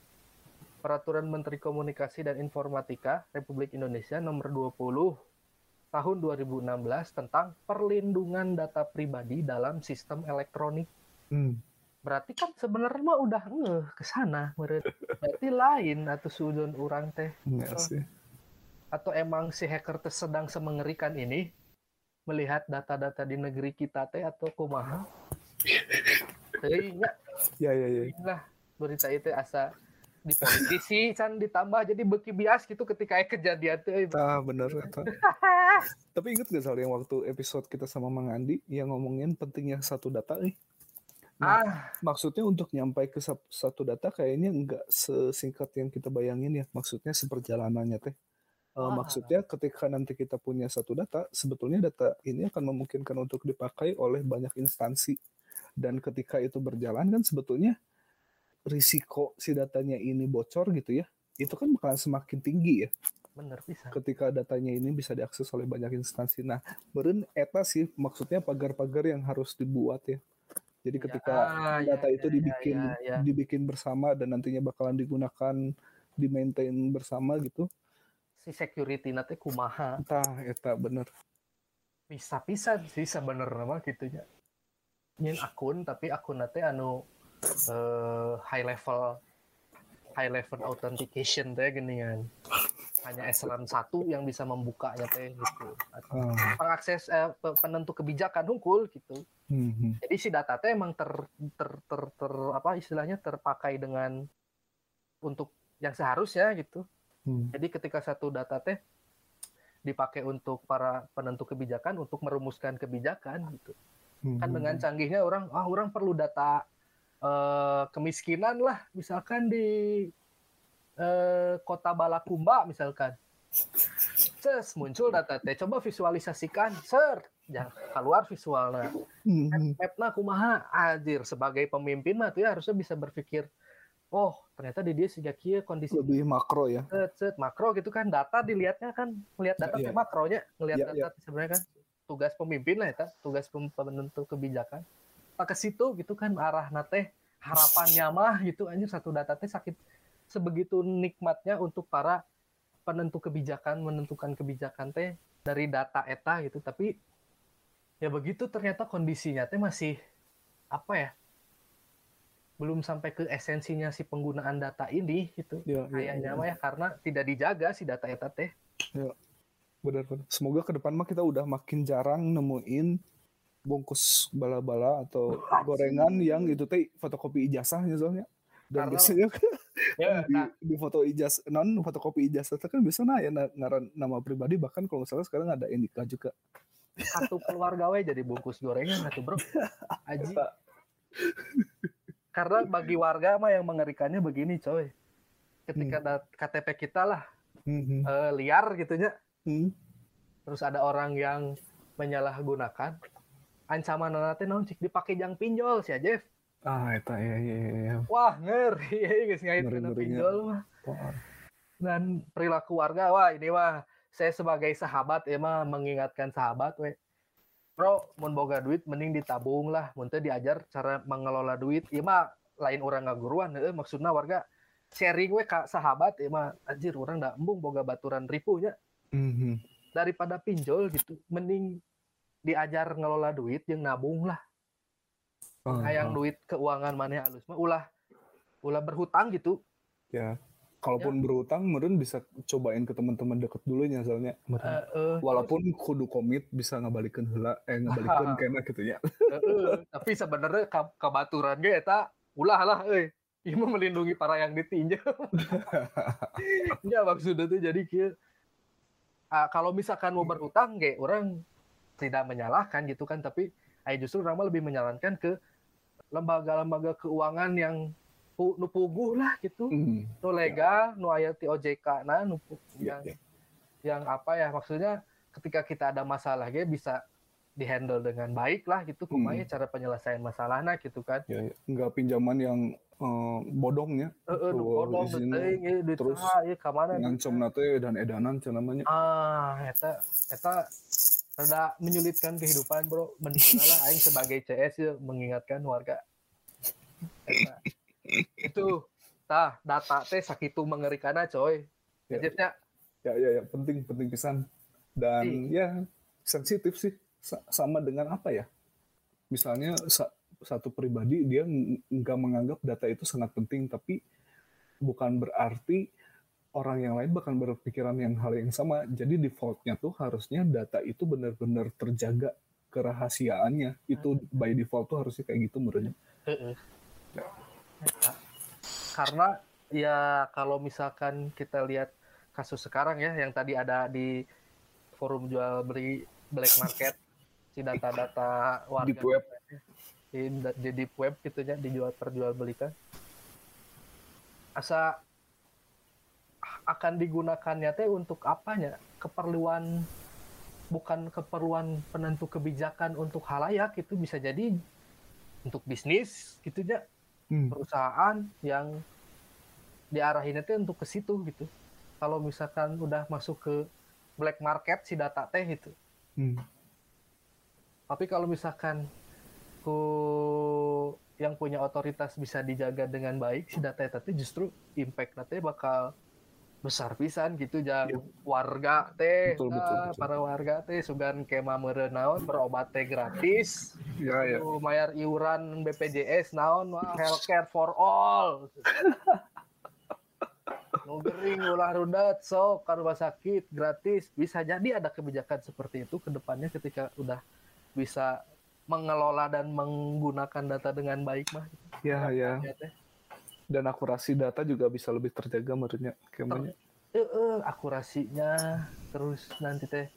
peraturan Menteri Komunikasi dan Informatika Republik Indonesia nomor 20 tahun 2016 tentang perlindungan data pribadi dalam sistem elektronik Hmm. Berarti kan sebenarnya mah udah ngeh ke sana berarti lain atau sudon orang teh Enggak sih. atau emang si hacker teh sedang semengerikan ini melihat data-data di negeri kita teh atau kumaha nya, Ya ya ya. lah berita itu asa di politisi can ditambah jadi beki bias gitu ketika kejadian teh Tah bener eta. Tapi inget gak soal yang waktu episode kita sama Mang Andi yang ngomongin pentingnya satu data nih? Ah Maksudnya untuk nyampai ke satu data kayaknya nggak sesingkat yang kita bayangin ya. Maksudnya seperjalanannya teh. Eh, Ah. Maksudnya ketika nanti kita punya satu data, sebetulnya data ini akan memungkinkan untuk dipakai oleh banyak instansi. Dan ketika itu berjalan kan sebetulnya risiko si datanya ini bocor gitu ya, itu kan bakalan semakin tinggi ya bener bisa ketika datanya ini bisa diakses oleh banyak instansi. Nah, beren eta sih maksudnya pagar-pagar yang harus dibuat ya. Jadi ketika Ah, ya, data ya, itu ya, dibikin ya, ya. dibikin bersama dan nantinya bakalan digunakan di maintain bersama gitu. si security nanti kumaha Entah eta bener. bisa bisa bisa bener nama gitunya nyin akun tapi akun nanti anu eh, high level high level authentication teh geningan hanya eselon satu yang bisa membukanya teh gitu Atau Ah, pengakses eh, pe- penentu kebijakan hunkul gitu hmm, hmm. jadi si data teh emang ter, ter, ter, ter- apa istilahnya terpakai dengan untuk yang seharusnya gitu Hmm. jadi ketika satu data teh dipakai untuk para penentu kebijakan untuk merumuskan kebijakan gitu Hmm, kan hmm, dengan hmm. canggihnya orang ah orang perlu data eh, kemiskinan lah misalkan di eh, kota Balakumba misalkan. Ces, muncul data teh. Coba visualisasikan. Ser ya keluar visualnya Hmm, hmm. mapna kumaha? Anjir sebagai pemimpin mah tuh ya harusnya bisa berpikir oh ternyata di dia sejak kia kondisi lebih makro ya. set, set, makro gitu kan. Data dilihatnya kan melihat data Iya. teh makronya ngelihat Iya, data sebenarnya kan. Tugas pemimpin lah ya tugas penentu kebijakan. Tak ke situ gitu kan arah nate harapannya mah gitu anjir. Satu data teh sakit sebegitu nikmatnya untuk para penentu kebijakan menentukan kebijakan teh dari data eta gitu tapi ya begitu ternyata kondisinya teh masih apa ya belum sampai ke esensinya si penggunaan data ini gitu Ya, ya, kayaknya ya. mah ya karena tidak dijaga si data eta teh Benar, benar. Semoga ke depan mah kita udah makin jarang nemuin bungkus bala-bala atau gorengan yang itu teh fotokopi ijazahnya soalnya. Dan Karena- biasanya kan ya di, nah, di foto ijazah non fotokopi ijazah itu kan bisa nah ya ngaran nama pribadi bahkan kalau misalnya sekarang ada Indika juga. satu keluarga we jadi bungkus gorengan atuh bro. Aji. Karena bagi warga mah yang mengerikannya begini coy. Ketika dat- KTP kita lah Hmm, hmm, eh, liar gitunya. Hmm. terus ada orang yang menyalahgunakan. Ancaman nanti naon cik? Dipakai jang pinjol sih Jeff Ah, eta ya ya ya. ya. wah ngeri. Guys ngait kena pinjol mah. Dan perilaku warga wah ini wah saya sebagai sahabat ya mah mengingatkan sahabat we. Bro mun boga duit mending ditabung lah. Mun teu diajar cara mengelola duit. Ieu mah lain orang ngaguruan heuh maksudna warga. Sharing we ka sahabat ieu mah anjir urang da embung boga baturan ripunya hmm, hmm. daripada pinjol gitu mending diajar ngelola duit jeung nabung lah Ah, hayang ah. duit keuangan maneh halus mah ulah ulah berhutang gitu Ya. Kalaupun berutang, meren bisa cobain ke teman-teman deket dulu nya soalnya. Eh, eh, Walaupun kudu komit bisa ngabalikin heula eh ngabalikin kena gitu ya. Heeh, tapi sebenarnya ka- kabaturan ge eta ulah lah euy. Ieu mah melindungi para yang ditinjau. ya maksudnya tuh jadi kieu ah, kalau misalkan mau berhutang ge orang tidak menyalahkan gitu kan tapi aya justru orang mah lebih menyarankan ke lembaga-lembaga keuangan yang pu, nu puguh lah gitu Hmm. nu legal nu aya ti OJK nah nu Iya, yang iya. yang apa ya maksudnya ketika kita ada masalah ge bisa dihandle dengan baik lah gitu Hmm. cara penyelesaian masalahnya gitu kan ya, ya. nggak pinjaman yang eh, bodong ya Heeh, nu Tuh, bodong izin ieu duit terus mana ngancam nate dan edanan namanya ah eta eta rada menyulitkan kehidupan bro. Mending lah aing sebagai CS ya mengingatkan warga. Eta. itu tah data teh sakitu mengerikan coy. Ya. Jadinya ya ya ya. Penting penting pisan. Dan ya sensitif sih. Sa- sama dengan apa ya? Misalnya sa- satu pribadi dia ng- nggak menganggap data itu sangat penting tapi bukan berarti orang yang lain bahkan berpikiran yang hal yang sama jadi defaultnya tuh harusnya data itu benar-benar terjaga kerahasiaannya itu by default tuh harusnya kayak gitu menurutnya. Eta. karena ya kalau misalkan kita lihat kasus sekarang ya yang tadi ada di forum jual beli black market si data-data warga Deep web. di, di deep web gitu ya dijual perjual belikan asa akan digunakannya teh untuk apanya keperluan bukan keperluan penentu kebijakan untuk halayak itu bisa jadi untuk bisnis gitu ya Hmm. perusahaan yang diarahin itu untuk ke situ gitu. Kalau misalkan udah masuk ke black market si data teh gitu. Hmm. Tapi kalau misalkan ku yang punya otoritas bisa dijaga dengan baik si data teh justru impact teh bakal besar pisan gitu jang. Iya. warga teh Betul, betul, ah, betul. para warga teh sugan kema meureun naon berobat teh gratis. Ya ya Tuh, mayar iuran BPJS naon wah healthcare for all. Nu gering ulah rudat sok ke rumah sakit gratis. Bisa jadi ada kebijakan seperti itu ke depannya ketika udah bisa mengelola dan menggunakan data dengan baik mah. Ya ya Ya, teh. Dan akurasi data juga bisa lebih terjaga menurutnya kayaknya Eh, eh, akurasinya terus nanti teh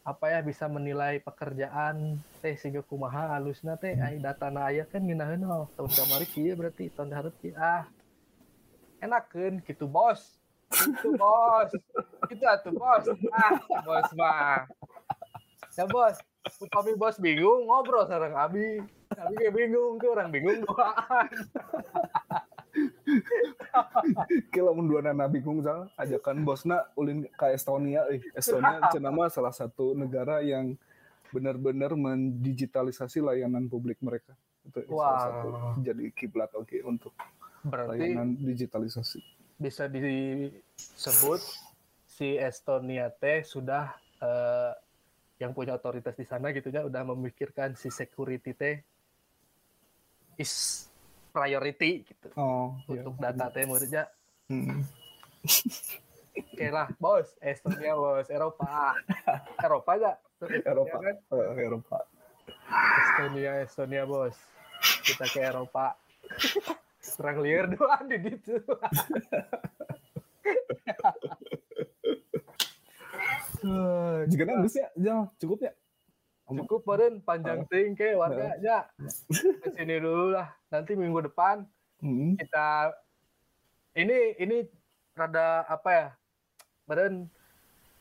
apa ya bisa menilai pekerjaan teh sehingga kumaha halusna teh. Ai data na aya kan ngeunaheun oh tahun kamari kieu berarti tahun hareup kieu. Ah enakeun gitu bos itu bos itu atuh bos. Ah bos mah. Ya bos upami bos bingung ngobrol sareng abi. Abi ge bingung tuh orang bingung doaan Kila mun dua nana bingung zal ajakan bosna ulin ke Estonia eh. Estonia cenah mah salah satu negara yang benar-benar mendigitalisasi layanan publik mereka itu salah Wah. satu jadi kiblat oke untuk berarti layanan digitalisasi bisa disebut si Estonia teh sudah eh, yang punya otoritas di sana gitu ya udah memikirkan si security teh is priority gitu. Oh iya. untuk data teh menurutnya Hmm. oke lah bos. Estonia bos. Eropa. Eropa aja Eropa. Kan? Eh, Eropa. Estonia Estonia bos. Kita ke Eropa. Serang liar doang di gitu jika nang geus ya? Jal, cukup ya cukup meren panjang ting ke warga ya. Ke sini dulu lah. Nanti minggu depan Hmm. kita ini ini rada apa ya? Meren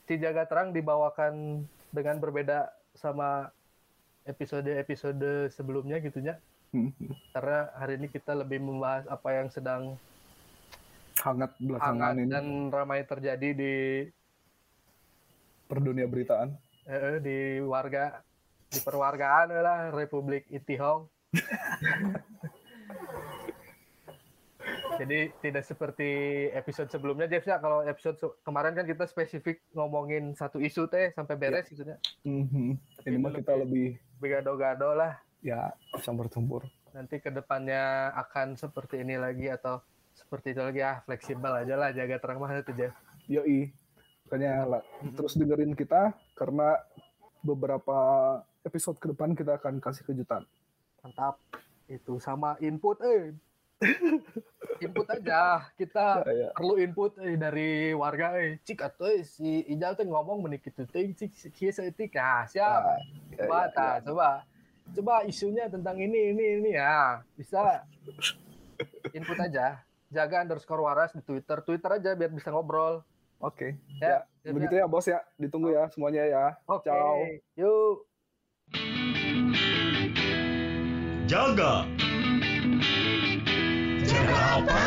si jaga terang dibawakan dengan berbeda sama episode-episode sebelumnya gitunya Hmm. karena hari ini kita lebih membahas apa yang sedang hangat belakangan hangat ini. dan ramai terjadi di per dunia beritaan. Eh, di warga di perwargaan lah Republik Itihong. Jadi tidak seperti episode sebelumnya Jeff ya kalau episode kemarin kan kita spesifik ngomongin satu isu teh sampai beres gitu ya. Mhm. ini mah kita lebih Begado-gado lah. ya campur campur Nanti ke depannya akan seperti ini lagi atau seperti itu lagi ah fleksibel aja lah jaga terang mah itu Jeff. Yoi. Makanya lah, terus dengerin kita karena beberapa episode ke depan kita akan kasih kejutan. Mantap. Itu sama input eh. input aja kita Ya, ya. perlu input eh, dari warga eh cik atuh eh, si Ijal tuh ngomong menik itu ting cik si kieu saeutik ah siap Nah, ya, coba ya, tah, ya. coba coba isunya tentang ini ini ini ya bisa input aja jaga underscore waras di Twitter Twitter aja biar bisa ngobrol Oke. Ya, Ya, begitu ya bos ya. Ditunggu ya semuanya ya. Oke. Ciao. Yuk. Jaga. Jaga apa?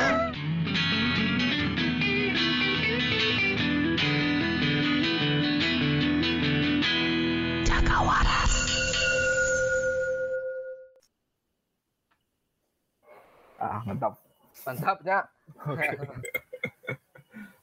Ah, mantap. Mantapnya.